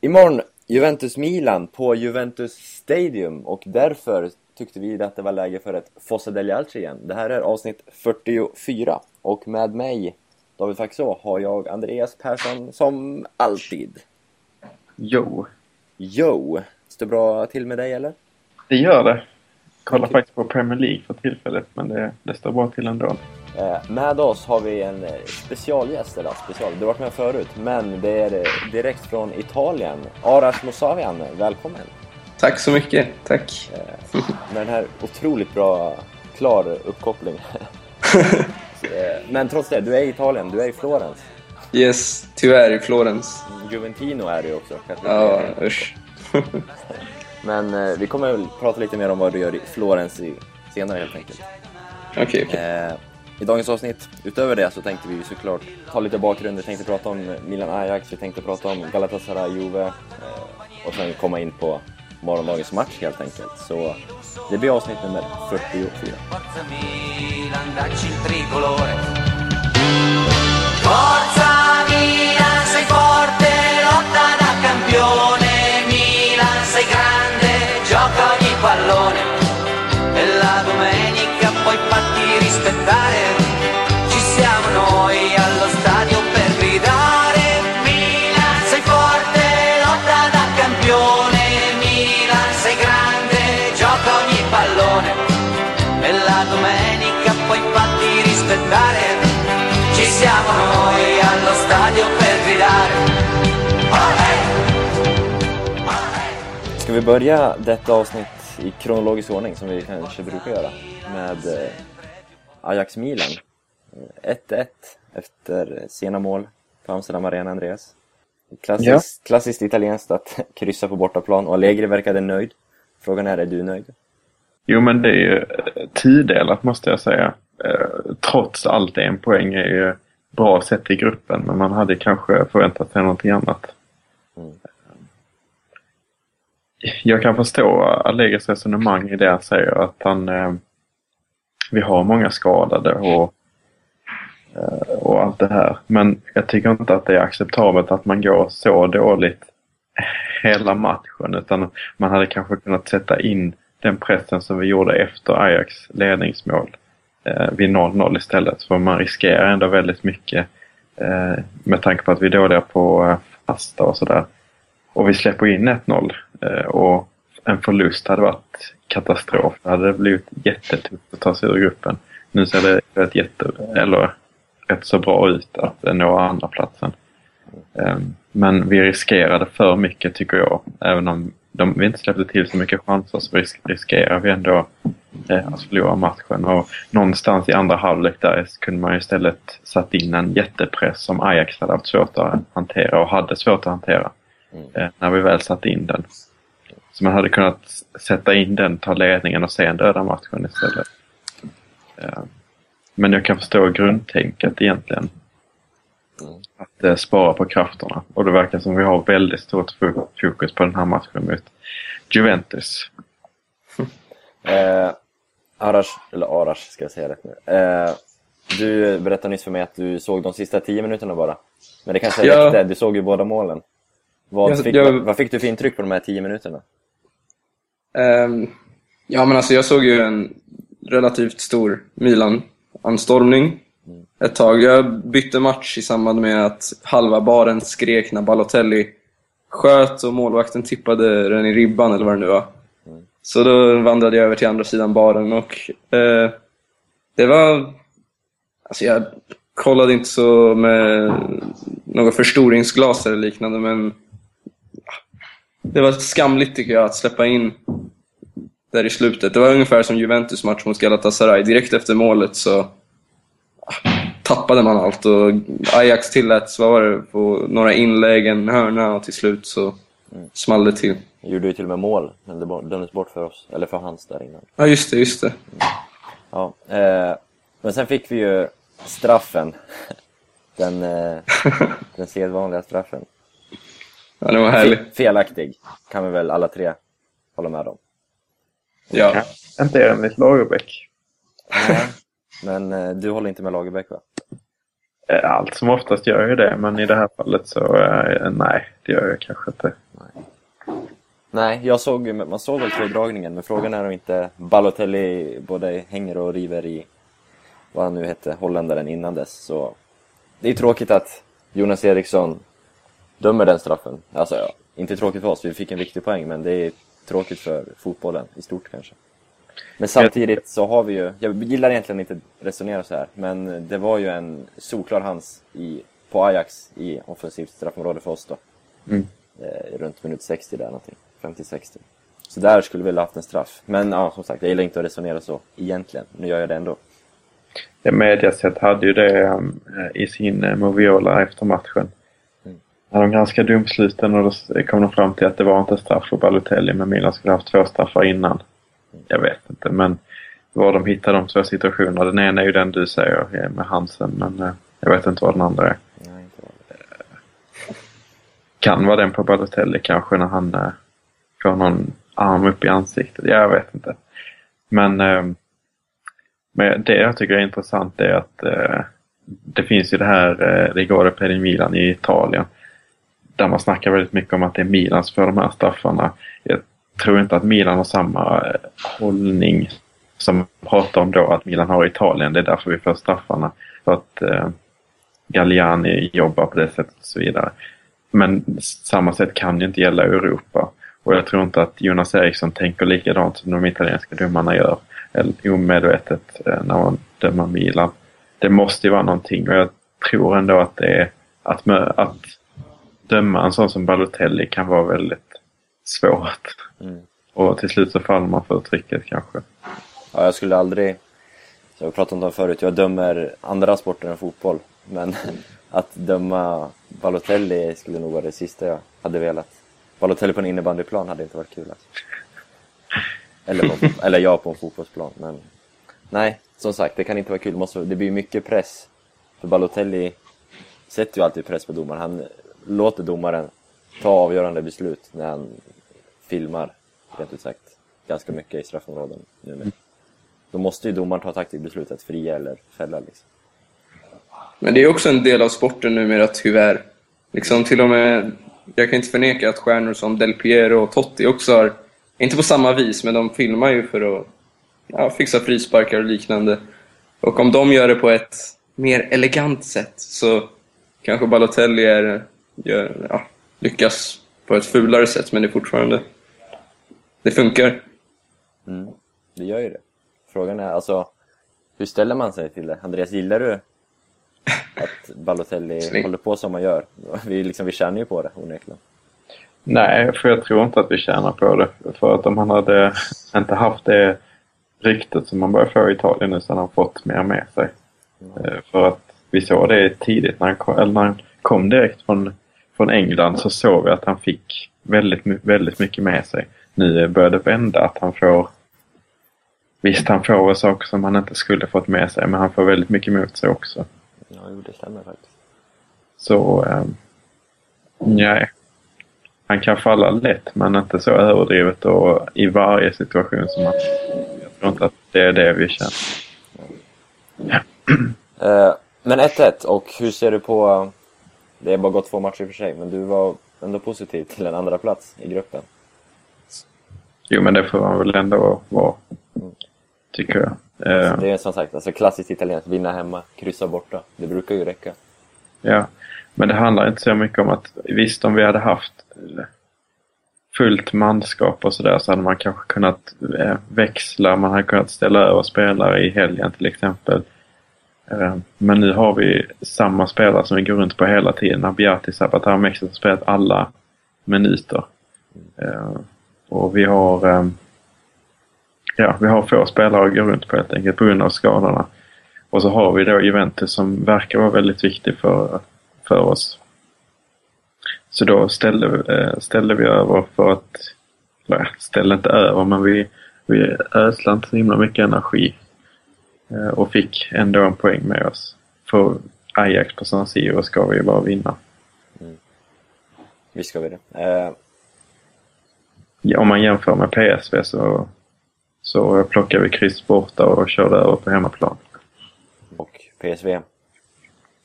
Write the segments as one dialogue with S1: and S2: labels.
S1: Imorgon Juventus-Milan på Juventus Stadium och därför tyckte vi att det var läge för ett Fossa degli Altri igen. Det här är avsnitt 44 och med mig, David Faxå, har jag Andreas Persson som alltid.
S2: Jo.
S1: Jo! Står bra till med dig eller?
S2: Det gör det. Kollar faktiskt på Premier League för tillfället men det, det står bra till ändå.
S1: Eh, med oss har vi en eh, specialgäst, eller special, du har varit med förut, men det är eh, direkt från Italien. Arash Mosavian, välkommen!
S3: Tack så mycket, tack!
S1: Med den här otroligt bra, klar uppkoppling. men trots det, du är i Italien, du är i Florens.
S3: Yes, tyvärr i Florens.
S1: Juventino är du också.
S3: Ja, usch.
S1: men vi kommer väl prata lite mer om vad du gör i Florens senare helt enkelt.
S3: Okej, okay. Okay
S1: i dagens avsnitt. Utöver det så tänkte vi såklart ta lite bakgrund. Vi tänkte prata om Milan Ajax, vi tänkte prata om Galatasaray Juve eh, och sen komma in på morgondagens match helt enkelt. Så det blir avsnitt nummer 44. Forza Milan, sei forte, lotta da campione vi börja detta avsnitt i kronologisk ordning som vi kanske brukar göra med eh, Ajax-Milan. 1-1 efter sena mål på Amsterdam Arena, Andreas. Klassiskt, ja. klassiskt italienskt att kryssa på bortaplan och Allegri verkade nöjd. Frågan är, är du nöjd?
S2: Jo, men det är ju tidelat måste jag säga. Eh, trots allt en poäng är ju bra sett i gruppen men man hade kanske förväntat sig någonting annat. Mm. Jag kan förstå Allegris resonemang i det han säger att han eh, vi har många skadade och, eh, och allt det här. Men jag tycker inte att det är acceptabelt att man går så dåligt hela matchen utan man hade kanske kunnat sätta in den pressen som vi gjorde efter Ajax ledningsmål eh, vid 0-0 istället. För man riskerar ändå väldigt mycket eh, med tanke på att vi är dåliga på eh, fasta och sådär. Och vi släpper in 1-0 och en förlust hade varit katastrof. Det hade blivit jättetufft att ta sig ur gruppen. Nu ser det rätt, jätte, eller rätt så bra ut att nå andra platsen. Ehm, men vi riskerade för mycket tycker jag. Även om de, vi inte släppte till så mycket chanser så riskerar vi ändå eh, att förlora matchen. Och någonstans i andra halvlek där kunde man istället satt in en jättepress som Ajax hade haft svårt att hantera och hade svårt att hantera. Mm. Eh, när vi väl satte in den. Så man hade kunnat sätta in den, ta ledningen och sen döda matchen istället. Eh, men jag kan förstå grundtänket egentligen. Att eh, spara på krafterna. Och det verkar som vi har väldigt stort fokus på den här matchen mot Juventus.
S1: eh, Arash, eller Arash ska jag säga rätt nu. Eh, du berättade nyss för mig att du såg de sista tio minuterna bara. Men det kanske ja. räckte, du såg ju båda målen. Vad, jag, fick, jag... vad fick du för intryck på de här tio minuterna?
S3: Um, ja men alltså jag såg ju en relativt stor Milan-anstormning ett tag. Jag bytte match i samband med att halva baren skrek när Balotelli sköt och målvakten tippade den i ribban eller vad det nu var. Så då vandrade jag över till andra sidan baren och eh, det var... Alltså jag kollade inte så med något förstoringsglas eller liknande men det var skamligt tycker jag att släppa in där i slutet. Det var ungefär som Juventus match mot Galatasaray. Direkt efter målet så tappade man allt och Ajax tillät, vad var det, på några inlägg, en hörna och till slut så mm. small det till.
S1: Gjorde ju till och med mål, men det dömdes bort för oss, eller för hans där innan.
S3: Ja, just det, just det. Mm.
S1: Ja, eh, men sen fick vi ju straffen. Den, eh, den sedvanliga straffen.
S3: Ja, det var härligt.
S1: Felaktig, kan vi väl alla tre hålla med om.
S2: Ja. Inte enligt Lagerbäck.
S1: Men eh, du håller inte med Lagerbäck va?
S2: Eh, allt som oftast gör jag det, men i det här fallet så eh, nej, det gör jag kanske inte.
S1: Nej, jag såg, man såg väl tråddragningen, men frågan är om inte Balotelli både hänger och river i vad han nu hette, holländaren innan dess. Så det är tråkigt att Jonas Eriksson dömer den straffen. Alltså, ja, inte tråkigt för oss, vi fick en viktig poäng, men det är tråkigt för fotbollen i stort kanske. Men samtidigt så har vi ju, jag gillar egentligen inte resonera så här, men det var ju en solklar hands i, på Ajax i offensivt straffområde för oss då.
S2: Mm.
S1: Eh, runt minut 60 där någonting, 50-60. Så där skulle vi väl haft en straff. Men ja, som sagt, jag gillar inte att resonera så egentligen. Nu gör jag det ändå.
S2: Mediaset hade ju det um, i sin uh, Moviola efter matchen. När de ganska domsluten och då kom de fram till att det var inte straff för Balotelli men Milan skulle haft två straffar innan. Jag vet inte men var de hittade de två situationerna. Den ena är ju den du säger med Hansen men uh, jag vet inte vad den andra är.
S1: Nej.
S2: Kan vara den på Balotelli kanske när han uh, får någon arm upp i ansiktet. Jag vet inte. Men, men det jag tycker är intressant är att det finns ju det här Rigore per i Milan i Italien. Där man snackar väldigt mycket om att det är Milan som får de här straffarna. Jag tror inte att Milan har samma eh, hållning som man pratar om då att Milan har i Italien. Det är därför vi får straffarna. För att eh, Galliani jobbar på det sättet och så vidare. Men samma sätt kan ju inte gälla i Europa. Och jag tror inte att Jonas Eriksson tänker likadant som de italienska domarna gör. Eller omedvetet eh, när man dömer Milan. Det måste ju vara någonting och jag tror ändå att det är att, att döma en sån som Balotelli kan vara väldigt svårt.
S1: Mm.
S2: Och till slut så faller man för trycket kanske.
S1: Ja, jag skulle aldrig... Jag har pratat om det förut, jag dömer andra sporter än fotboll. Men att döma Balotelli skulle nog vara det sista jag hade velat. Balotelli på en innebandyplan hade inte varit kul alltså. Eller, på, eller jag på en fotbollsplan, men... Nej, som sagt, det kan inte vara kul. Det, måste, det blir mycket press. För Balotelli sätter ju alltid press på domaren. Han låter domaren ta avgörande beslut när han filmar, rent ut sagt, ganska mycket i straffområden nu Mm. Då måste ju domaren ta taktikbeslut att fria eller fälla liksom.
S3: Men det är också en del av sporten numera, tyvärr. Liksom till och med, jag kan inte förneka att stjärnor som Del Piero och Totti också har, inte på samma vis, men de filmar ju för att ja, fixa frisparkar och liknande. Och om de gör det på ett mer elegant sätt så kanske Balotelli är, gör, ja, lyckas på ett fulare sätt, men det är fortfarande... Det funkar.
S1: Mm, det gör ju det. Frågan är alltså, hur ställer man sig till det? Andreas, gillar du att Balotelli
S3: Sling.
S1: håller på som man gör? Vi, liksom, vi känner ju på det onekligen.
S2: Nej, för jag tror inte att vi tjänar på det. För att om han hade inte haft det ryktet som man börjar få i Italien nu så hade han fått mer med sig. Eh, För att vi såg det tidigt när han kom, eller när han kom direkt från, från England så såg vi att han fick väldigt, väldigt mycket med sig. Nu börjar det vända att han får Visst, han får saker som han inte skulle fått med sig men han får väldigt mycket emot sig också.
S1: Ja, jo, det stämmer faktiskt.
S2: Så, eh, nej. Han kan falla lätt men inte så överdrivet och i varje situation som han... Jag tror inte att det är det vi känner.
S1: Eh, men 1-1, och hur ser du på... Det har bara gått två matcher i och för sig, men du var ändå positiv till en andra plats i gruppen.
S2: Jo men det får man väl ändå vara. Tycker jag. Eh,
S1: Det är som sagt alltså klassiskt italienskt, vinna hemma, kryssa borta. Det brukar ju räcka.
S2: Ja, men det handlar inte så mycket om att visst om vi hade haft fullt manskap och sådär så hade man kanske kunnat eh, växla, man hade kunnat ställa över spelare i helgen till exempel. Eh, men nu har vi samma spelare som vi går runt på hela tiden. Abiati, Zapata och Mexiko har spelat alla minuter. Eh, och vi har eh, ja, vi har få spelare att gå runt på helt enkelt på grund av skadorna. Och så har vi då Juventus som verkar vara väldigt viktig för, för oss. Så då ställde, vi- ställde vi över för att, eller ställde inte över men vi, vi ödslade inte så himla mycket energi. Eh, Och fick ändå en poäng med oss. För Ajax på San Siro ska vi ju bara vinna.
S1: Visst ska vi det. Eh,
S2: Ja, Om man jämför med PSV så, så plockar vi kryss borta och körde över på hemmaplan.
S1: och PSV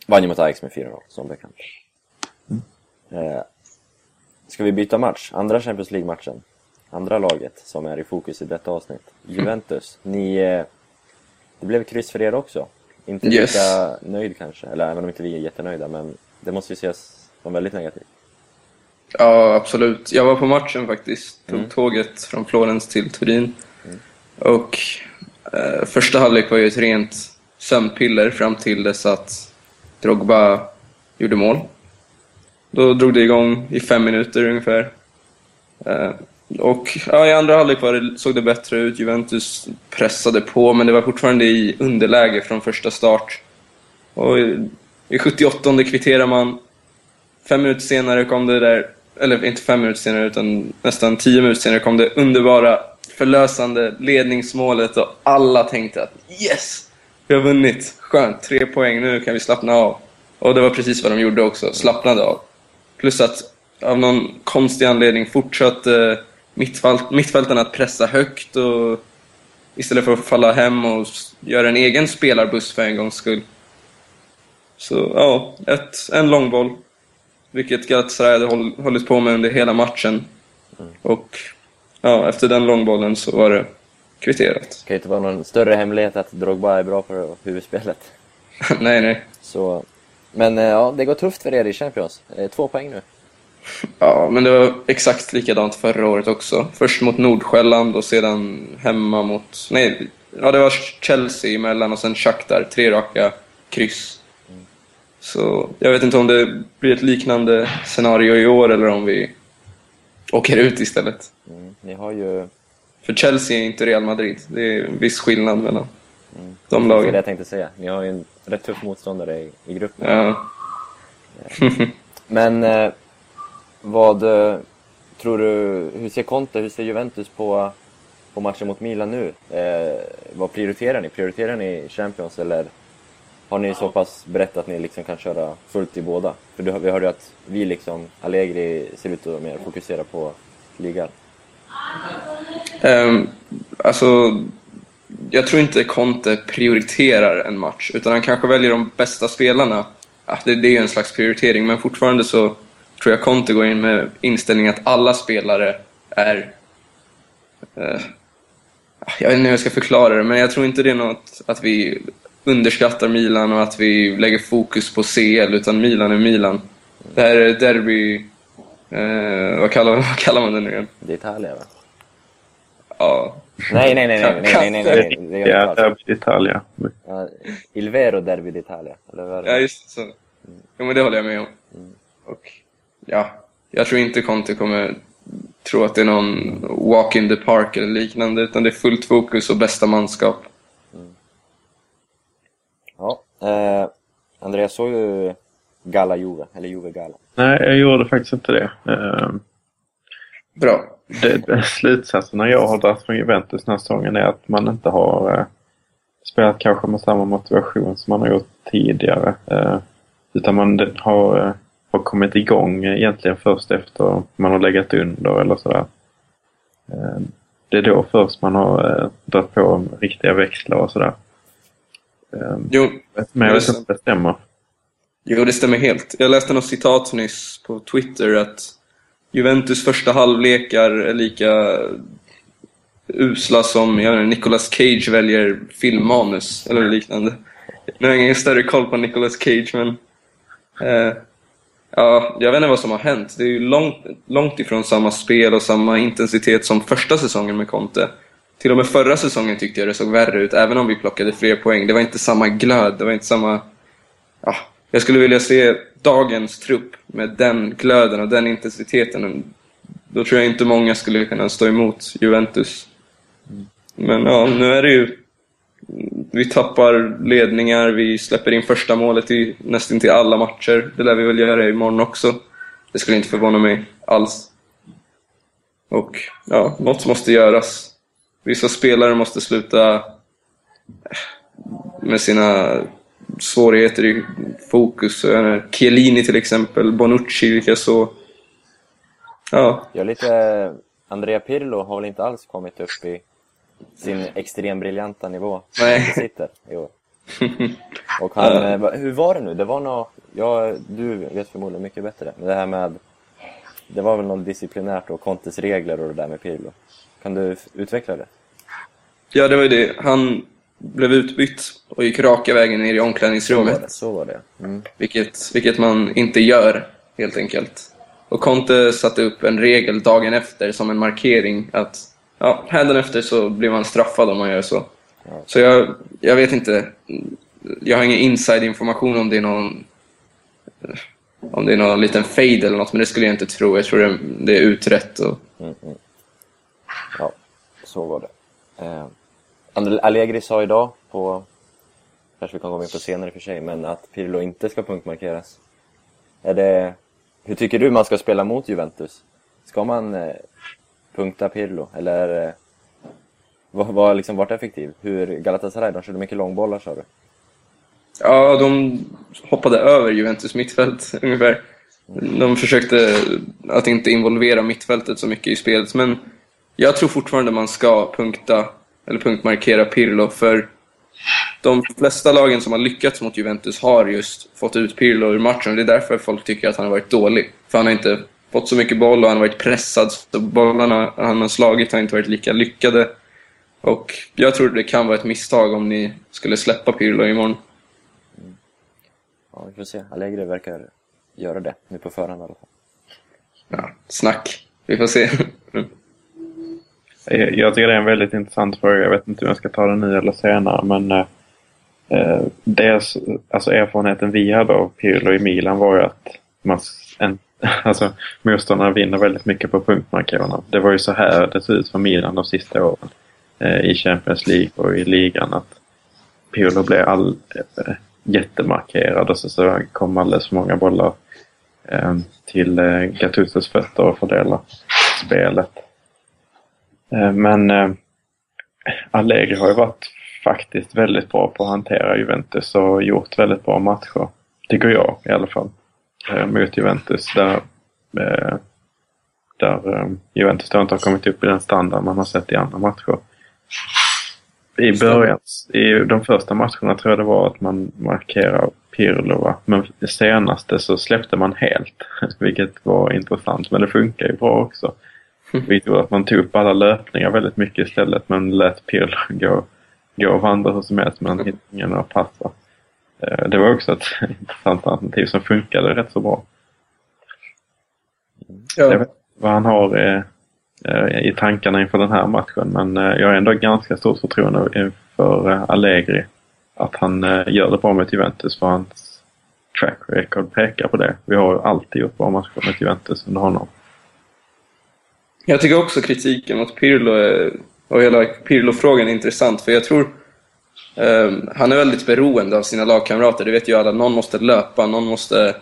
S1: vann ju mot Ajax med 4-0, som bekant. Eh, ska vi byta match? Andra Champions League-matchen. andra laget som är i fokus i detta avsnitt. Juventus. Ni... Eh, det blev kryss för er också. Inte lika
S3: Yes.
S1: nöjd kanske, eller även om inte vi är jättenöjda, men det måste ju ses som väldigt negativt.
S3: Ja, absolut. Jag var på matchen faktiskt. Tog
S1: Mm.
S3: tåget från Florens till Turin. Och eh, första halvlek var ju ett rent sömnpiller fram till dess att Drogba gjorde mål. Då drog det igång i fem minuter ungefär. Eh, och ja, i andra halvlek det, såg det bättre ut. Juventus pressade på, men det var fortfarande i underläge från första start. Och i, i 78 kvitterar man. Fem minuter senare kom det där, eller inte fem minuter senare utan nästan tio minuter senare kom det underbara förlösande ledningsmålet och alla tänkte att yes! Vi har vunnit! Skönt, tre poäng, nu kan vi slappna av. Och det var precis vad de gjorde också, slappnade av. Plus att av någon konstig anledning fortsatte mittfält, mittfältarna att pressa högt och istället för att falla hem och göra en egen spelarbuss för en gångs skull. Så ja, ett, en långboll. Vilket Galatasaray hade håll, hållit på med under hela matchen. Och ja, efter den långbollen så var det kvitterat.
S1: Det kan ju inte vara någon större hemlighet att Drogba är bra på huvudspelet.
S3: nej, nej.
S1: Så, men eh, ja, det går tufft för er i Champions. Eh, Två poäng nu.
S3: Ja, men det var exakt likadant förra året också. Först mot Nordsjälland och sedan hemma mot... Nej, ja det var Chelsea emellan och sen Shakhtar. Tre raka kryss. Så jag vet inte om det blir ett liknande scenario i år eller om vi åker ut istället.
S1: Mm. Ni har ju...
S3: För Chelsea är inte Real Madrid. Det är en viss skillnad mellan de
S1: Det är det
S3: lagen.
S1: jag tänkte säga. Ni har ju en rätt tuff motståndare i, i gruppen.
S3: Ja.
S1: Men eh, vad eh, tror du, hur ser Conte, hur ser Juventus på, på matchen mot Milan nu? Eh, vad prioriterar ni? Prioriterar ni Champions eller har ni så pass brett att ni liksom kan köra fullt i båda? För du, vi hörde ju att vi liksom, Allegri ser ut att mer fokusera på ligan.
S3: Um, alltså, jag tror inte Conte prioriterar en match, utan han kanske väljer de bästa spelarna. Ja, det, det är ju en slags prioritering, men fortfarande så tror jag Conte går in med inställningen att alla spelare är... eh, jag vet inte hur jag ska förklara det, men jag tror inte det är något att vi underskattar Milan och att vi lägger fokus på CL, utan Milan är Milan. Det här är derby... Eh, vad, kallar, vad kallar man det nu igen?
S1: Det är Italien va?
S3: Ja,
S1: Nej, nej, nej, nej, nej, nej, nej, nej, det
S2: Ja, det är Italien.
S1: Ja, Il Vero Derby d'Italia, eller vad det?
S3: Ja, just så. Jo, men det håller jag med om. Och ja, jag tror inte Conte kommer tro att det är någon walk in the park eller liknande, utan det är fullt fokus och bästa manskap.
S1: Ja, eh, Andreas såg ju Gala Juve, eller Juve Gala.
S2: Nej, jag gjorde faktiskt inte det. Ehm,
S3: Bra.
S2: det, det slutsatserna jag har dragit från Juventus den här säsongen är att man inte har eh, spelat kanske med samma motivation som man har gjort tidigare. Eh, utan man har, eh, har kommit igång egentligen först efter man har legat under eller sådär. Eh, det är då först man har eh, dragit på riktiga växlar och sådär. Eh,
S3: Jo,
S2: men jag vet inte om det stämmer.
S3: jo, det stämmer helt. Jag läste något citat nyss på Twitter att Juventus första halvlekar är lika usla som jag vet inte, Nicolas Cage väljer filmmanus eller liknande. Nu har jag ingen större koll på Nicolas Cage, men... Eh, ja, jag vet inte vad som har hänt. Det är ju långt, långt ifrån samma spel och samma intensitet som första säsongen med Conte. Till och med förra säsongen tyckte jag det såg värre ut, även om vi plockade fler poäng. Det var inte samma glöd, det var inte samma... Ja, jag skulle vilja se dagens trupp med den glöden och den intensiteten. Då tror jag inte många skulle kunna stå emot Juventus. Men ja, nu är det ju... Vi tappar ledningar, vi släpper in första målet i nästan till alla matcher. Det lär vi väl göra imorgon också. Det skulle inte förvåna mig alls. Och ja, något måste göras. Vissa spelare måste sluta eh, med sina svårigheter i fokus. Chiellini till exempel, Bonucci likaså. Ja,
S1: Jag är lite... Eh, Andrea Pirlo har väl inte alls kommit upp i sin extremt briljanta nivå.
S3: Nej.
S1: Sitter i år. Och han, eh, hur var det nu? Det var nå ja, du vet förmodligen mycket bättre. Men det här med det var väl något disciplinärt och Contes regler och det där med Pirlo. Kan du utveckla det?
S3: Ja, det var ju det. Han blev utbytt och gick raka vägen ner i omklädningsrummet.
S1: Så var det. Så var det. Mm.
S3: Vilket, vilket man inte gör, helt enkelt. Och Conte satte upp en regel dagen efter som en markering att ja, efter så blir man straffad om man gör så. Så jag, jag vet inte. Jag har ingen inside-information om det är någon om det är någon liten fade eller något, men det skulle jag inte tro. Jag tror det, det är utrett. Och... Mm, mm.
S1: Ja, så var det. Eh, Allegri sa idag på, kanske vi kan gå in på senare i och för sig, men att Pirlo inte ska punktmarkeras. Är det, hur tycker du man ska spela mot Juventus? Ska man eh, punkta Pirlo, eller eh, vad, vad liksom varit effektiv? Hur Galatasaray, de körde mycket långbollar sa du?
S3: Ja, de hoppade över Juventus mittfält ungefär. De försökte att inte involvera mittfältet så mycket i spelet, men jag tror fortfarande man ska punkta eller punktmarkera Pirlo, för de flesta lagen som har lyckats mot Juventus har just fått ut Pirlo ur matchen. Det är därför folk tycker att han har varit dålig. För han har inte fått så mycket boll och han har varit pressad. Så bollarna han har slagit har inte varit lika lyckade. Och jag tror det kan vara ett misstag om ni skulle släppa Pirlo imorgon.
S1: Mm. Ja, vi får se. Allegri verkar göra det nu på förhand i alla fall.
S3: Ja, snack. Vi får se.
S2: Jag tycker det är en väldigt intressant fråga. Jag vet inte om jag ska ta den nu eller senare. Men eh, eh dels, alltså erfarenheten vi hade av Pirlo i Milan var ju att man, en, alltså, motståndarna vinner väldigt mycket på punktmarkerarna. Det var ju så här det såg ut för Milan de sista åren eh, i Champions League och i ligan. att Pirlo blev all, eh, jättemarkerad och så, så kom alldeles för många bollar eh, till eh, Gattusos fötter och fördela spelet. Eh, men eh, Allegri har ju varit faktiskt väldigt bra på att hantera Juventus och gjort väldigt bra matcher. Tycker jag i alla fall. Eh, mot Juventus där, där Juventus då inte har kommit upp i den standard man har sett i andra matcher. I början, i de första matcherna tror jag det var att man markerade Pirlo va? Men det senaste så släppte man helt. Vilket var intressant men det funkar ju bra också. Vilket gjorde att man tog upp alla löpningar väldigt mycket istället men lät Pirlo gå, gå och vandra hur som helst men han hittade ingen att passa. Eh, det var också ett intressant alternativ som funkade rätt så bra. Ja. Jag vet vad han har i, eh, i tankarna inför den här matchen men eh, jag har ändå ganska stort förtroende för Allegri. Att han gör det bra med Juventus för hans track record pekar på det. Vi har alltid gjort bra matcher med Juventus under honom.
S3: Jag tycker också kritiken mot Pirlo och hela Pirlo-frågan är intressant, för jag tror han är väldigt beroende av sina lagkamrater. Det vet ju alla. Någon måste löpa, någon måste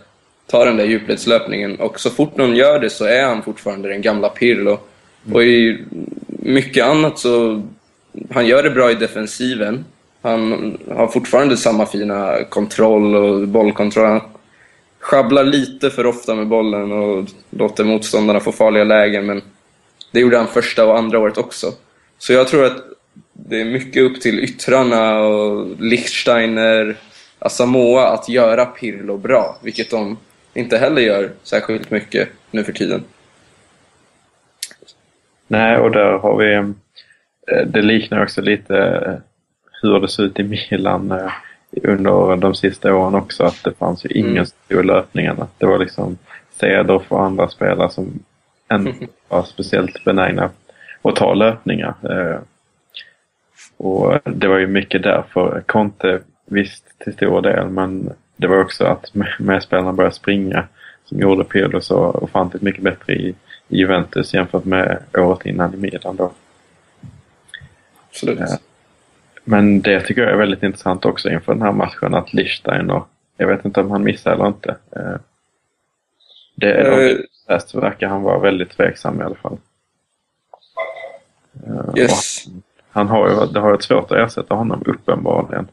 S3: ta den där djupledslöpningen. Och så fort någon gör det så är han fortfarande den gamla Pirlo. Mm. Och i mycket annat så... Han gör det bra i defensiven. Han har fortfarande samma fina kontroll och bollkontroll. Han sjabblar lite för ofta med bollen och låter motståndarna få farliga lägen, men det gjorde han första och andra året också. Så jag tror att det är mycket upp till yttrarna och Lichtsteiner, Asamoah att göra Pirlo bra, vilket de inte heller gör särskilt mycket nu för tiden.
S2: Nej, och där har vi... Eh, det liknar också lite eh, hur det såg ut i Milan eh, under de sista åren också, att det fanns ju ingen mm. stor löpningarna. Det var liksom Ceder för andra spelare som än var speciellt benägna att ta löpningar. Och det var ju mycket därför Conte visst till stor del men det var också att medspelarna började springa som gjorde Pirlo så ofantligt mycket bättre i, Juventus jämfört med året innan i Milan då.
S3: Absolut. Eh,
S2: men det tycker jag är väldigt intressant också inför den här matchen att Lichsteiner, jag vet inte om han missar eller inte. Eh, det, test verkar han vara väldigt tveksam i alla fall.
S3: Yes.
S2: Han, han, har ju, det har varit svårt att ersätta honom uppenbarligen.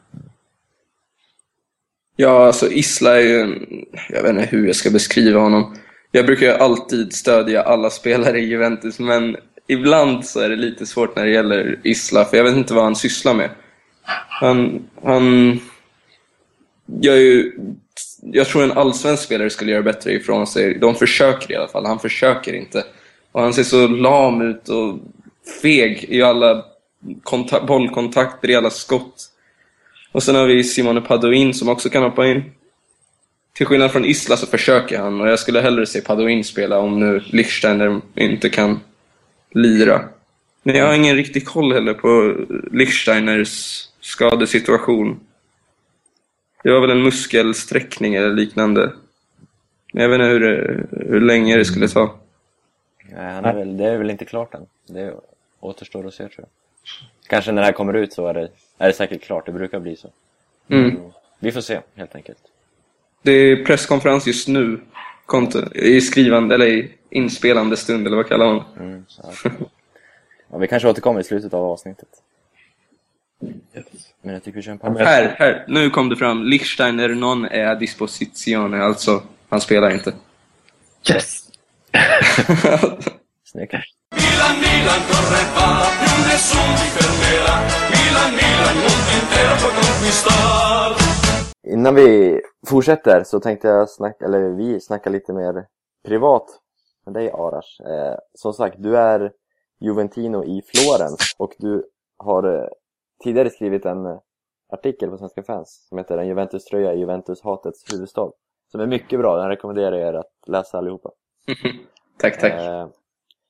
S3: Ja, alltså Isla är ju en, Jag vet inte hur jag ska beskriva honom. Jag brukar ju alltid stödja alla spelare i Juventus, men ibland så är det lite svårt när det gäller Isla, för jag vet inte vad han sysslar med. Han, han gör ju jag tror en allsvensk spelare skulle göra bättre ifrån sig. De försöker i alla fall, han försöker inte. Och han ser så lam ut och feg i alla kontak bollkontakter, i alla skott. Och sen har vi Simone Padoin som också kan hoppa in. Till skillnad från Isla så försöker han och jag skulle hellre se Padoin spela om nu Lichsteiner inte kan lira. Men jag har ingen riktig koll heller på Lichsteiners skadesituation. Det var väl en muskelsträckning eller liknande. Men jag vet inte hur, hur länge det skulle ta.
S1: Nej, han är väl, det är väl inte klart än. Det återstår att se tror jag. Kanske när det här kommer ut så är det, är det säkert klart, det brukar bli så.
S3: Mm.
S1: Vi får se helt enkelt.
S3: Det är presskonferens just nu. I skrivande, eller i inspelande stund, eller vad kallar man det?
S1: Mm, ja, vi kanske återkommer i slutet av avsnittet. Men jag tycker vi kör en paus.
S3: Här, här. Nu kom det fram. Lichsteiner non è a disposizione. Alltså, han spelar inte.
S2: Yes!
S1: Snyggt.
S4: Milan, Milan, corre va, più nessuno ti fermerà. Milan, Milan, mondo intero può conquistar.
S1: Innan vi fortsätter så tänkte jag snacka, eller vi snacka lite mer privat med dig Arash. Eh, som sagt, du är Juventino i Florens och du har eh, tidigare skrivit en eh, artikel på Svenska fans som heter En Juventus-tröja i Juventus-hatets huvudstad. Som är mycket bra, den rekommenderar jag er att läsa allihopa.
S3: tack, tack.
S1: Eh,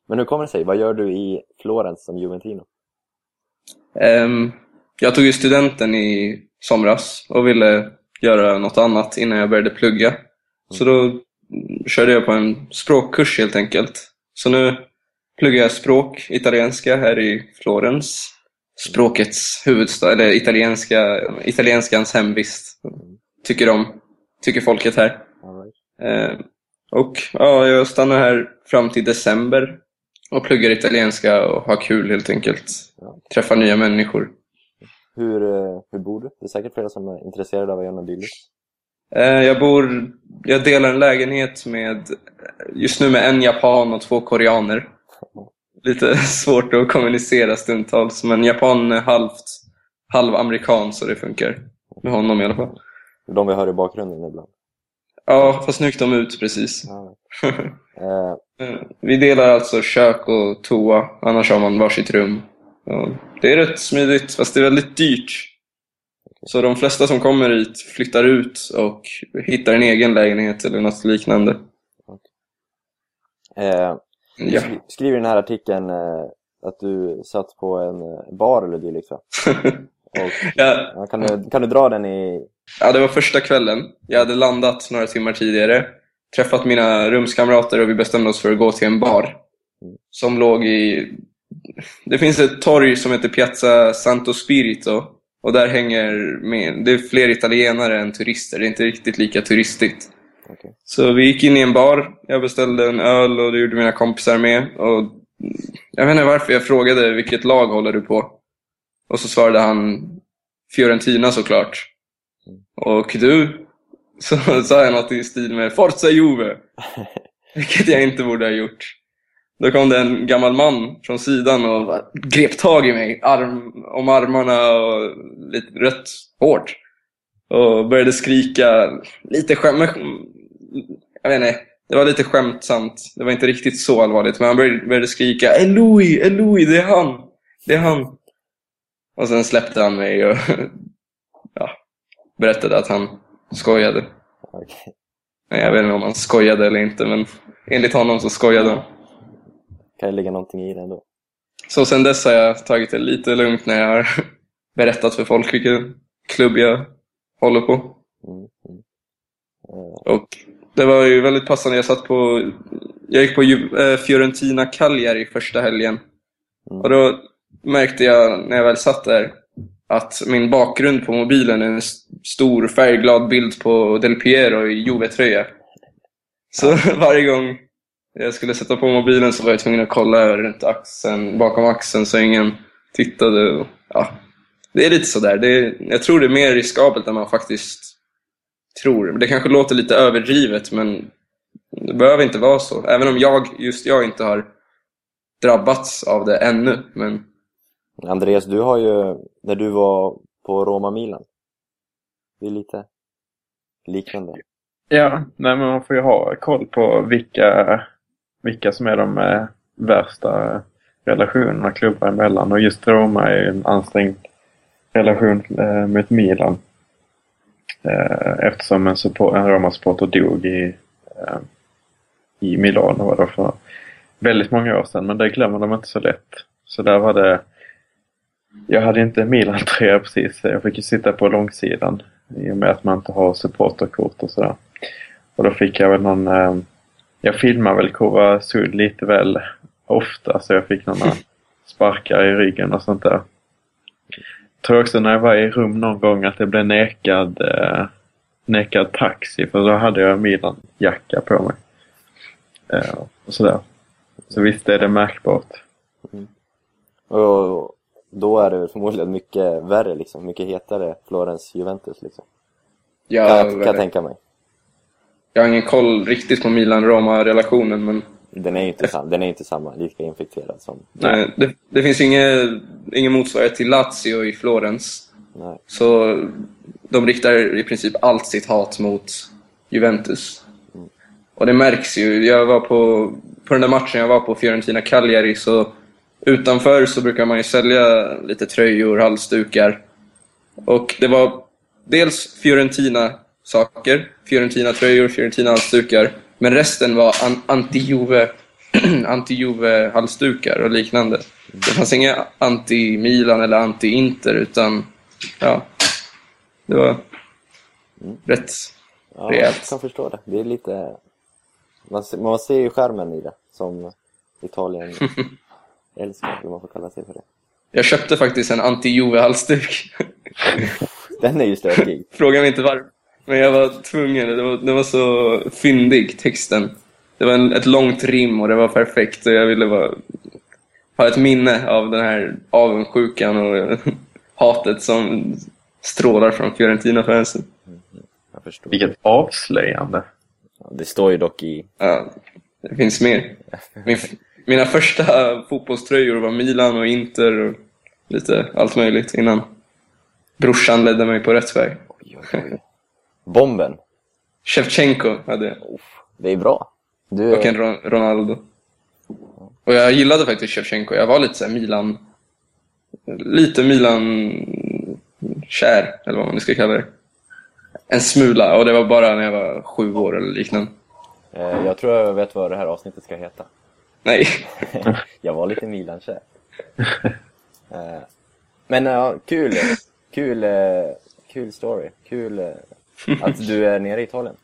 S1: men hur kommer det sig? Vad gör du i Florens som Juventino?
S3: Ehm, jag tog ju studenten i somras och ville göra något annat innan jag började plugga. Så då mm, körde jag på en språkkurs helt enkelt. Så nu pluggar jag språk, italienska, här i Florens. Språkets huvudstad, eller italienska, italienskans hemvist. Tycker om, tycker folket här.
S1: Right.
S3: Eh, och ja, jag stannar här fram till december och pluggar italienska och har kul helt enkelt.
S1: Ja.
S3: Träffar nya människor.
S1: Hur, eh, hur bor du? Det är säkert flera som är intresserade av att göra något dylikt.
S3: Jag bor, jag delar en lägenhet med, just nu med en japan och två koreaner. Lite svårt att kommunicera stundtals, men japanen är halvt, halvamerikan så det funkar. Med honom i alla fall.
S1: De vi hör i bakgrunden ibland.
S3: Ja, fast nu gick de ut precis.
S1: Ja. Eh,
S3: Vi delar alltså kök och toa, annars har man varsitt rum. Det är rätt smidigt, fast det är väldigt dyrt. Så de flesta som kommer hit flyttar ut och hittar en egen lägenhet eller något liknande.
S1: eh, du
S3: Ja.
S1: skriver i den här artikeln eh, att du satt på en eh, bar eller dylikt va? Och,
S3: ja,
S1: ja, kan, du, kan du dra den i...
S3: ja, det var första kvällen. Jag hade landat några timmar tidigare, träffat mina rumskamrater och vi bestämde oss för att gå till en bar. Som låg i... Det finns ett torg som heter Piazza Santo Spirito. Och där hänger med... Det är fler italienare än turister. Det är inte riktigt lika turistigt.
S1: Okej.
S3: Så vi gick in i en bar. Jag beställde en öl och det gjorde mina kompisar med. Och jag vet inte varför jag frågade vilket lag håller du på? Och så svarade han Fiorentina såklart. Och du? Så sa jag något i stil med Forza Juve. Vilket jag inte borde ha gjort. Då kom det en gammal man från sidan och grep tag i mig arm, om armarna och lite rätt hårt. Och började skrika lite skämt. Jag vet inte. Det var lite skämtsamt. Det var inte riktigt så allvarligt. Men han började, började skrika Eloi, Eloi, det är han. Det är han. Och sen släppte han mig och berättade att han skojade. Nej, Jag vet inte om han skojade eller inte, men enligt honom så skojade han.
S1: Kan ju ligga någonting i det ändå.
S3: Så sen dess har jag tagit det lite lugnt när jag har berättat för folk vilken klubb jag håller på.
S1: Mm, mm. Eh,
S3: Och det var ju väldigt passande. Jag satt på... Jag gick på eh, Fiorentina Cagliari första helgen.
S1: Mm.
S3: Och då märkte jag när jag väl satt där att min bakgrund på mobilen är en stor färgglad bild på Del Piero i Juve-tröja. Så varje gång jag skulle sätta på mobilen så var jag tvungen att kolla runt axeln, bakom axeln så ingen tittade. Och, ja, det är lite sådär. Det är, jag tror det är mer riskabelt än man faktiskt tror. Det kanske låter lite överdrivet men det behöver inte vara så. Även om jag, just jag inte har drabbats av det ännu. Men
S1: Andreas, du har ju, när du var på Roma-Milan, det är lite liknande.
S2: Ja, nej men man får ju ha koll på vilka, vilka som är de eh, värsta relationerna klubbar emellan. Och just Roma är ju en ansträngd relation eh, med Milan. Eh, eftersom en, support, en Roma-supporter dog i, eh, i Milano var det för väldigt många år sedan. Men det glömmer de inte så lätt. Så där var det... Jag hade inte Milan-tröja precis. Jag fick ju sitta på långsidan i och med att man inte har supporterkort och sådär. Och då fick jag väl någon... Eh, jag filmade väl Kova Sud lite väl ofta så jag fick några sparkar i ryggen och sånt där. Jag tror också när jag var i rum någon gång att jag blev nekad, eh, nekad taxi för då hade jag Milan-jacka på mig. Eh, och sådär. Så visst är det märkbart.
S1: Och då är det förmodligen mycket värre liksom, mycket hetare Florens-Juventus liksom.
S3: Ja,
S1: Kan, jag, kan jag tänka mig.
S3: jag har ingen koll riktigt på Milan-Roma-relationen, men
S1: Den är ju inte, sam, den är inte samma, lika infekterad som...
S3: nej, det, det finns ingen, ingen motsvarighet till Lazio i Florens.
S1: Nej.
S3: Så de riktar i princip allt sitt hat mot Juventus. Och det märks ju. Jag var på, på den där matchen jag var på, Fiorentina-Cagliari, så utanför så brukar man ju sälja lite tröjor, halsdukar. Och det var dels Fiorentina-saker, Fiorentina-tröjor, Fiorentina-halsdukar. Men resten var an- anti-Juve anti-Juve-halsdukar och liknande. Det fanns inga anti-Milan eller anti-Inter, utan ja, det var rätt
S1: Ja,
S3: Rejält.
S1: jag kan förstå det. Det är lite... Man ser, man ser ju skärmen i det, som Italien älskar, eller man får kalla sig för det.
S3: Jag köpte faktiskt en anti-Juve-halsduk.
S1: Den är ju stökig.
S3: Fråga mig inte varför. Men jag var tvungen. Det var, det var så fyndig, texten. Det var en, ett långt rim och det var perfekt. Och jag ville bara ha ett minne av den här avundsjukan och hatet som strålar från Fiorentina-fansen.
S1: Jag förstår.
S2: Vilket avslöjande.
S1: Ja, det står ju dock i...
S3: Ja, det finns mer. Min, mina första fotbollströjor var Milan och Inter och lite allt möjligt innan brorsan ledde mig på rätt väg.
S1: Oj, oj, oj. Bomben.
S3: Shevchenko hade jag.
S1: Det är bra. Du,
S3: Och en Ron- Ronaldo. Och jag gillade faktiskt Shevchenko. Jag var lite så Milan... Lite Milan-kär, eller vad man ska kalla det. En smula, och det var bara när jag var sju år eller liknande.
S1: eh, jag tror jag vet vad det här avsnittet ska heta.
S3: Nej.
S1: jag var lite Milan-kär. Eh, Men ja, kul. Kul, eh, kul story. Kul eh, att du är nere i Italien.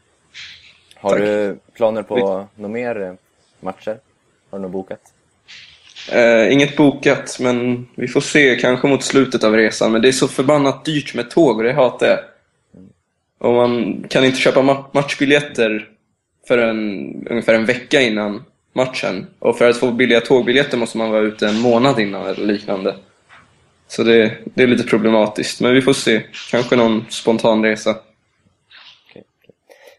S1: Har
S3: Tack.
S1: du planer på några mer matcher? Har du något bokat?
S3: Eh, inget bokat, men vi får se. Kanske mot slutet av resan. Men det är så förbannat dyrt med tåg och det hatar jag. Och man kan inte köpa ma- matchbiljetter förrän ungefär en vecka innan matchen. Och för att få billiga tågbiljetter måste man vara ute en månad innan eller liknande. Så det, det är lite problematiskt. Men vi får se. Kanske någon spontan resa.
S1: Okej, okej.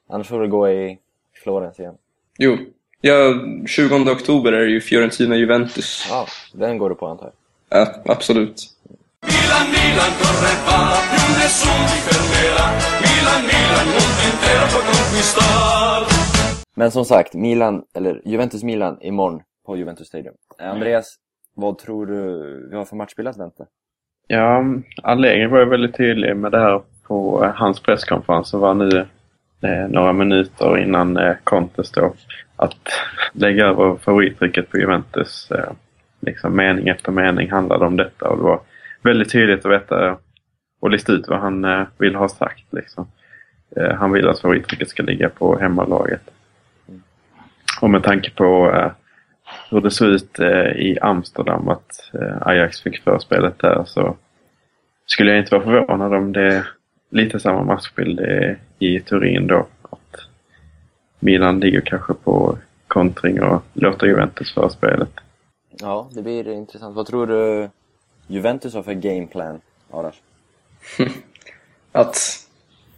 S1: Annars får du gå i Florens igen.
S3: Jo, ja, 20 oktober är det ju Fiorentina-Juventus.
S1: Ja, den går du på antar jag.
S3: Ja, absolut.
S4: Milan, Milan
S1: Men som sagt, Milan, eller Juventus-Milan imorgon på Juventus Stadium. Eh, Andreas, vad tror du vi har för matchbild att vänta?
S2: Ja, Allegri var ju väldigt tydlig med det här på eh, hans presskonferens som var nu eh, några minuter innan eh, Contes då. Att lägga över favorittrycket på Juventus. Eh, liksom mening efter mening handlade om detta och det var väldigt tydligt att veta och lista ut vad han eh, vill ha sagt. Liksom. Eh, han vill att favorittrycket ska ligga på hemmalaget. Och med tanke på eh, hur det såg ut eh, i Amsterdam att eh, Ajax fick förspelet där så skulle jag inte vara förvånad om det är lite samma matchbild eh, i Turin då. Att Milan ligger kanske på kontring och låter Juventus förspelet.
S1: Ja, det blir intressant. Vad tror du Juventus har för gameplan, Arash?
S3: att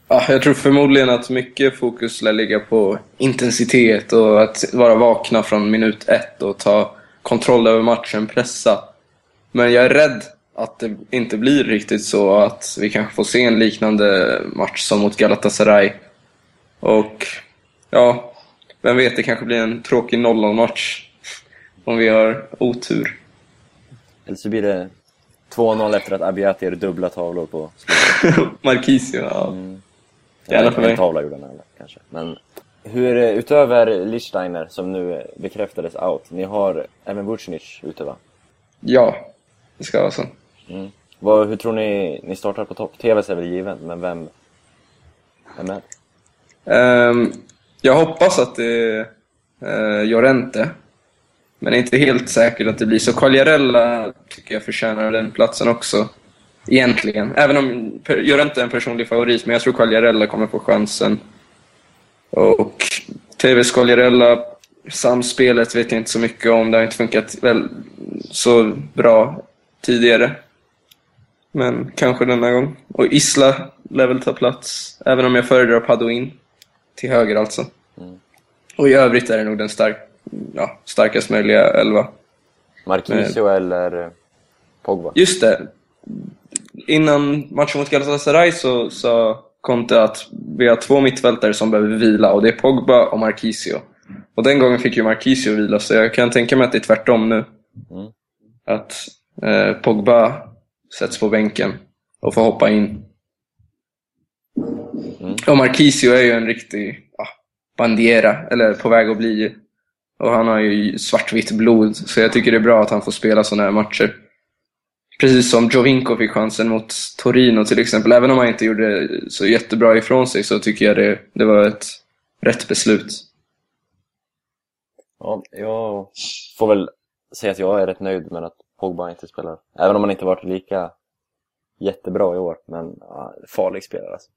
S3: ja, jag tror förmodligen att mycket fokus lär ligga på intensitet och att vara vakna från minut ett och ta kontroll över matchen, pressa. Men jag är rädd att det inte blir riktigt så att vi kanske får se en liknande match som mot Galatasaray. Och ja, vem vet, det kanske blir en tråkig 0-0-match. Om vi har otur.
S1: Eller så blir det 2-0 efter att Abiati gör dubbla tavlor på slutet.
S3: Marquisio, ja.
S1: Mm.
S3: Gärna för
S1: en
S3: mig.
S1: tavla gjorde han kanske. Men hur, eh, utöver Lichsteiner, som nu eh, bekräftades out, ni har även Vucinic ute va?
S3: Ja, det ska vara så.
S1: Mm. Vad, hur tror ni ni startar på topp? TVs är väl given, men vem är med?
S3: Ehm, jag hoppas att det är uh, Llorente. Men det är inte helt säkert att det blir så. Quagliarella tycker jag förtjänar den platsen också. Egentligen. Även om Llorente är en personlig favorit, men jag tror Quagliarella kommer få chansen. Och TVs Quagliarella, samspelet vet jag inte så mycket om. Det har inte funkat väl så bra tidigare. Men kanske denna gång. Och Isla lär väl ta plats, även om jag föredrar Padoin. Till höger alltså. Och i övrigt är det nog den stark, ja, starkast möjliga elva.
S1: Marquisio eller eh, Pogba?
S3: Just det. Innan matchen mot Galatasaray så sa Conte att vi har två mittfältare som behöver vila och det är Pogba och Marquisio. Och den gången fick ju Marquisio vila så jag kan tänka mig att det är tvärtom nu.
S1: Mm.
S3: Att eh, Pogba sätts på bänken och får hoppa in.
S1: Mm.
S3: Och Marquisio är ju en riktig ja, bandiera, eller på väg att bli. Och han har ju svartvitt blod, så jag tycker det är bra att han får spela sådana här matcher. Precis som Jovinko fick chansen mot Torino till exempel. Även om han inte gjorde så jättebra ifrån sig så tycker jag det, det var ett rätt beslut.
S1: Ja, jag får väl säga att jag är rätt nöjd med att Pogba inte spelar. Även om han inte varit lika jättebra i år, men ja, farlig spelare alltså.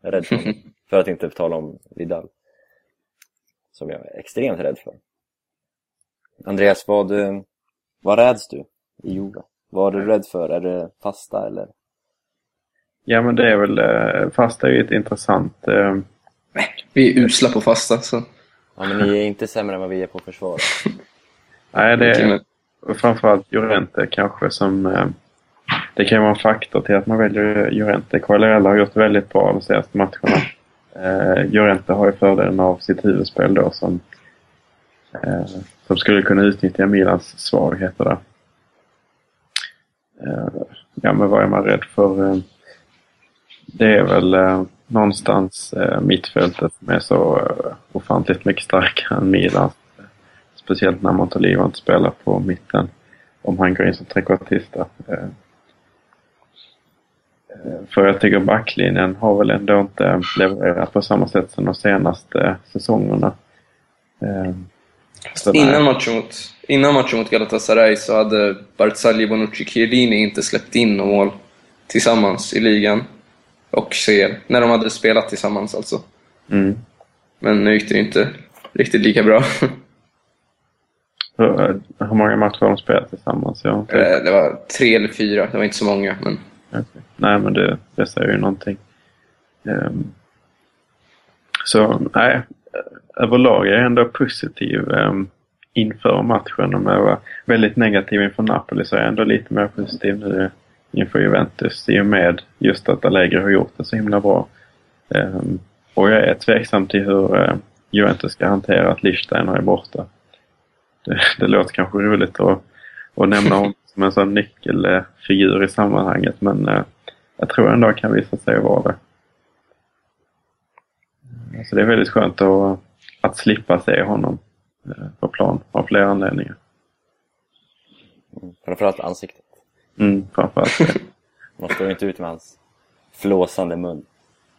S1: Jag är rädd för honom. För att inte tala om Vidal. Som jag är extremt rädd för. Andreas, vad, eh, vad räds du i Juve? Vad är du rädd för? Är det fasta eller?
S2: Ja men det är väl, eh, fast är ju ett intressant eh,
S3: Vi är usla på fasta, så...
S1: Ja, men ni är inte sämre än vad vi är på försvar.
S2: Nej, det är framförallt Llorente kanske som... Eh, det kan ju vara en faktor till att man väljer Llorente. Quagliarella har gjort väldigt bra de senaste matcherna. Eh, Llorente har ju fördelen av sitt huvudspel då som, eh, som skulle kunna utnyttja Milans svagheter där. Eh, ja, men vad är man rädd för? Eh, det är väl eh, någonstans mittfältet som är så ofantligt mycket starkare än Milans. Speciellt när Montolivo inte spelar på mitten. Om han går in som trekvartist För jag tycker backlinjen har väl ändå inte levererat på samma sätt som de senaste säsongerna.
S3: Innan matchen, mot, innan matchen mot Galatasaray så hade Barzagli, Bonucci, Chiellini inte släppt in några mål tillsammans i ligan. Och CL. När de hade spelat tillsammans alltså.
S2: Mm.
S3: Men nu gick det inte riktigt lika bra.
S2: Hur, eh, hur många matcher har de spelat tillsammans? Jag
S3: Eh, det var tre eller fyra, det var inte så många. Men
S2: Okej. Nej, men det, det säger ju någonting. Ehm, så nej, överlag är jag ändå positiv um, inför matchen. Om jag var väldigt negativ inför Napoli så är jag ändå lite mer positiv nu inför Juventus i och med just att Allegri har gjort det så himla bra. Ehm, och jag är tveksam till hur uh, Juventus ska hantera att Lichsteiner är borta. Det, det låter kanske roligt att, att nämna honom som en sån nyckelfigur i sammanhanget men eh, jag tror ändå han kan visa sig vara det. Så det är väldigt skönt att, att slippa se honom eh, på plan av flera anledningar.
S1: Mm. Framförallt ansiktet.
S2: Mm, framförallt det.
S1: Man står ju inte ut med hans flåsande mun.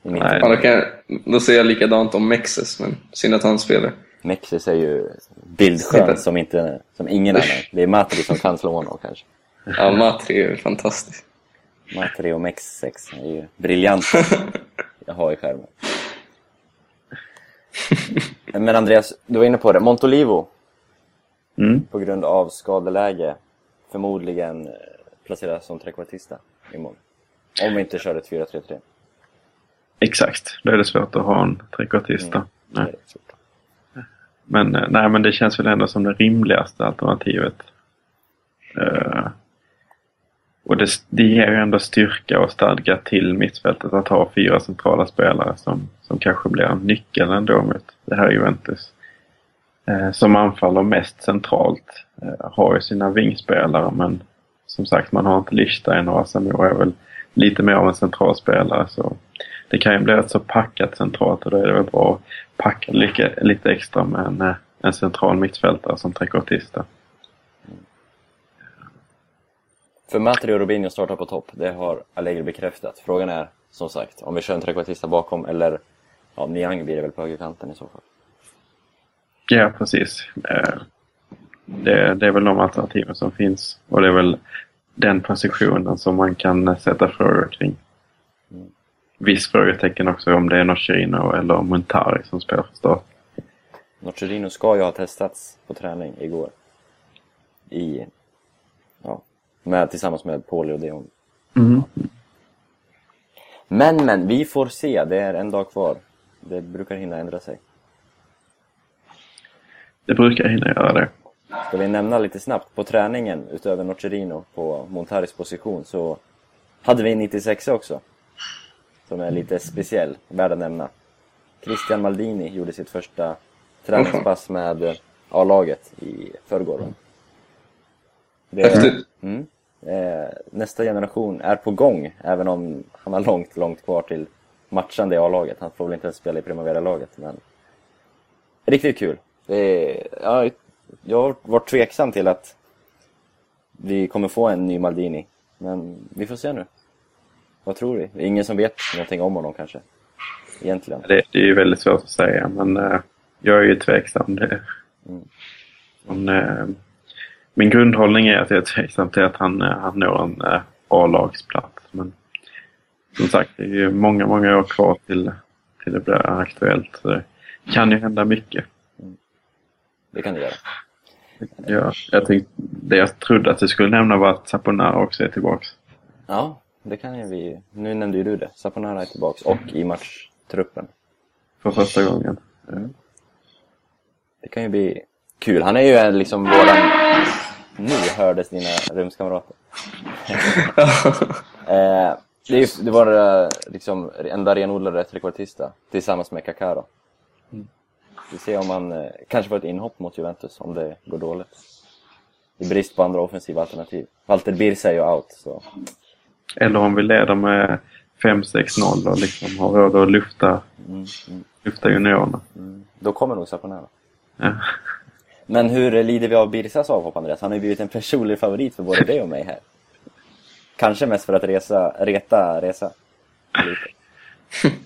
S2: Nej.
S3: ja, då, kan jag, då säger jag likadant om Mexes, men synd att han spelar.
S1: Mexis är ju bildskön som, inte, som ingen annan. Det är Matri som kan slå honom kanske.
S3: Ja, Matri är fantastisk.
S1: Matri och Mex6 är ju briljanta jag har i skärmen. Men Andreas, du var inne på det. Montolivo,
S2: Mm.
S1: på grund av skadeläge, förmodligen eh, placeras som trekvartista imorgon. Om vi inte kör ett 4-3-3.
S2: Exakt, då är det svårt att ha en trekvartista.
S1: Mm.
S2: Nej. Men, eh, nej, men det känns väl ändå som det rimligaste alternativet. Eh, och det, det ger ju ändå styrka och stadga till mittfältet att ha fyra centrala spelare som, som kanske blir en nyckel ändå mot det här Juventus. Eh, som anfaller mest centralt. Eh, har ju sina vingspelare men som sagt man har inte Lichstein och Asamoah är väl lite mer av en centralspelare. Så det kan ju bli rätt så packat centralt och då är det väl bra att packa lite, lite extra med en, eh, en central mittfältare som trekvartista.
S1: För Matri och Robinho startar på topp, det har Allegri bekräftat. Frågan är, som sagt, om vi kör en trekvartista bakom eller ja, Niang blir det väl på högerkanten i så fall.
S2: Ja, precis. Eh, Det, det är väl de alternativen som finns och det är väl den positionen som man kan sätta frågor kring. Viss frågetecken också om det är Nocerino eller Montari som spelar för start.
S1: Nocerino ska ju ha testats på träning igår. I, ja, med, tillsammans med Pauli och Dion.
S2: Mm.
S1: Men, men, vi får se. Det är en dag kvar. Det brukar hinna ändra sig.
S2: Det brukar hinna göra det.
S1: Ska vi nämna lite snabbt, på träningen utöver Nocerino på Montaris position så hade vi en 96 också. Som är lite speciell, värd att nämna. Christian Maldini gjorde sitt första träningspass med A-laget i förrgår. va? Det är,
S3: Häftigt.
S1: mm, eh, nästa generation är på gång, även om han har långt, långt kvar till matchande i A-laget. Han får väl inte ens spela i Primavera-laget, men riktigt kul. Är, ja, jag har varit tveksam till att vi kommer få en ny Maldini. Men vi får se nu. Vad tror vi? Det är ingen som vet någonting om honom kanske. Egentligen.
S2: Det, det är ju väldigt svårt att säga men eh, jag är ju tveksam. Det,
S1: Mm.
S2: men, eh, min grundhållning är att jag är tveksam till att han, eh, han når en eh, A-lagsplats. Men som sagt, det är ju många, många år kvar till, till det blir aktuellt. Så det kan ju hända mycket.
S1: Det kan det göra.
S2: Ja, jag tänkte, det jag trodde att du skulle nämna var att Saponara också är tillbaks.
S1: Ja, det kan ju vi. Nu nämnde ju du det. Saponara är tillbaks och i matchtruppen.
S2: För första gången.
S1: Det kan ju bli kul. Han är ju en liksom våran... Nu hördes dina rumskamrater. eh, det, är, det var eh, liksom enda renodlade trekvartista tillsammans med Kakaro. Vi ser om han eh, kanske får ett inhopp mot Juventus om det går dåligt. I brist på andra offensiva alternativ. Walter Birsa är ju out, så
S2: Eller om vi leder med 5-6-0 och liksom har råd att lufta,
S1: mm, mm,
S2: lufta juniorerna.
S1: mm. då kommer nog Saponara.
S2: Ja.
S1: Men hur lider vi av Birsas avhopp, Andreas? Han har ju blivit en personlig favorit för både dig och mig här. Kanske mest för att resa, reta Resa.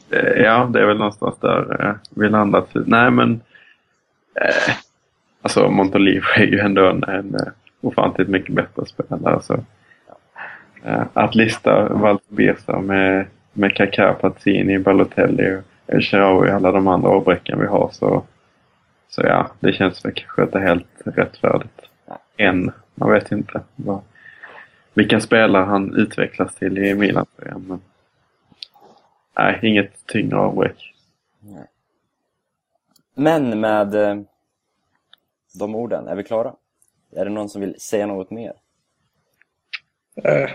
S2: Eh, ja, det är väl någonstans där eh, vi landat. Typ. Nej, men... Eh, alltså, Montolivo är ju ändå en, en eh, ofantligt mycket bättre spelare. Så, eh, att lista Walter Birsa med, med Kaká, Pazzini, Balotelli och El och alla de andra avbräcken vi har så, så ja, det känns väl kanske inte helt rättfärdigt. Än. Man vet inte vad, vilka spelare han utvecklas till i Milan. Men, nej, inget tyngre avbräck.
S1: Men med eh, de orden, är vi klara? Är det någon som vill säga något mer?
S3: Eh,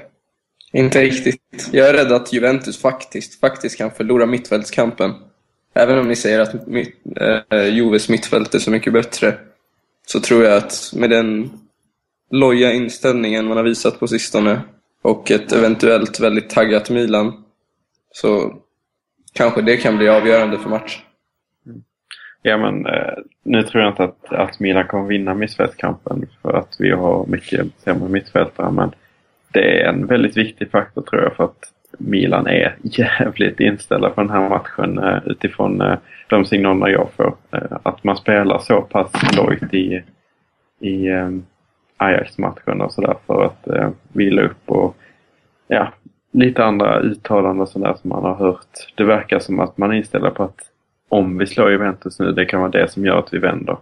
S3: inte riktigt. Jag är rädd att Juventus faktiskt, faktiskt kan förlora mittfältskampen. Även om ni säger att mitt, eh, Joves mittfält är så mycket bättre, så tror jag att med den loja inställningen man har visat på sistone och ett eventuellt väldigt taggat Milan, så kanske det kan bli avgörande för matchen. Mm.
S2: Ja, men eh, nu tror jag inte att, att Milan kommer vinna mittfältskampen för att vi har mycket sämre mittfältare. Men det är en väldigt viktig faktor tror jag för att Milan är jävligt inställda på den här matchen eh, utifrån eh, de signaler jag får. Eh, att man spelar så pass lojt i, i Ajax-matchen och sådär för att vila upp och ja, lite andra uttalanden och sådär som man har hört. Det verkar som att man är inställda på att om vi slår Juventus nu, det kan vara det som gör att vi vänder.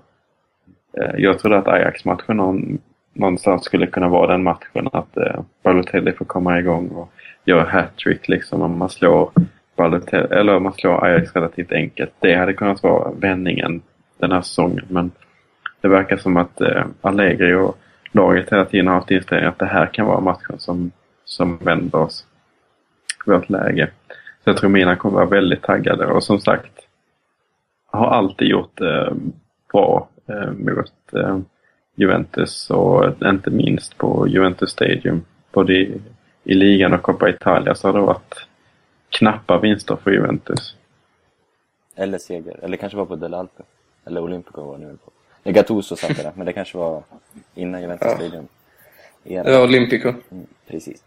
S2: Jag trodde att Ajax-matchen någonstans skulle kunna vara den matchen att Balotelli får komma igång och göra hattrick liksom om man slår Balotelli, eller om man slår Ajax relativt enkelt. Det hade kunnat vara vändningen den här säsongen men det verkar som att eh, Allegri och laget hela tiden har haft inställningen att det här kan vara matchen som, som vänder oss. Vårt läge. Så jag tror Milan kommer vara väldigt taggade och som sagt har alltid gjort det eh, bra eh, mot eh, Juventus och inte minst på Juventus Stadium. Både i, i ligan och Coppa Italia så har det varit knappa vinster för Juventus.
S1: Eller seger. Eller kanske var på Del Alpe. Eller Olympico var det nu på. Nej, Gattuso satt det där, men det kanske var innan Juventus
S3: Ja. Det var Olympico.
S1: Mm, precis.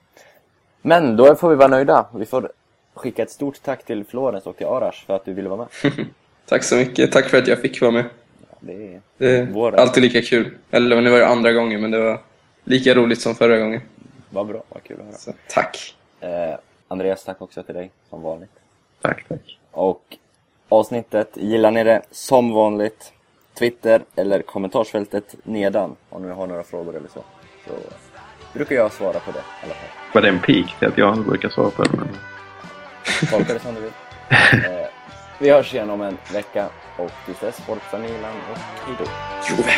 S1: Men då får vi vara nöjda. Vi får skicka ett stort tack till Florens och till Arash för att du ville vara med.
S3: Tack så mycket. Tack för att jag fick vara med.
S1: Ja, Det är
S3: Det är alltid lika kul. Eller nu var det andra gången, men det var lika roligt som förra gången.
S1: Var bra, vad kul att höra.
S3: Så, tack.
S1: Eh, Andreas, tack också till dig, som vanligt.
S2: Tack, tack.
S1: Och avsnittet, gillar ni det som vanligt? Twitter eller kommentarsfältet nedan om ni har några frågor eller så. Så brukar jag svara på det i alla fall.
S2: Var det en pik till att jag brukar svara på det? Men...
S1: Tolka det som du vill. Eh, vi hörs igen om en vecka och tills dess, Forza Milan och hejdå.
S3: Juve!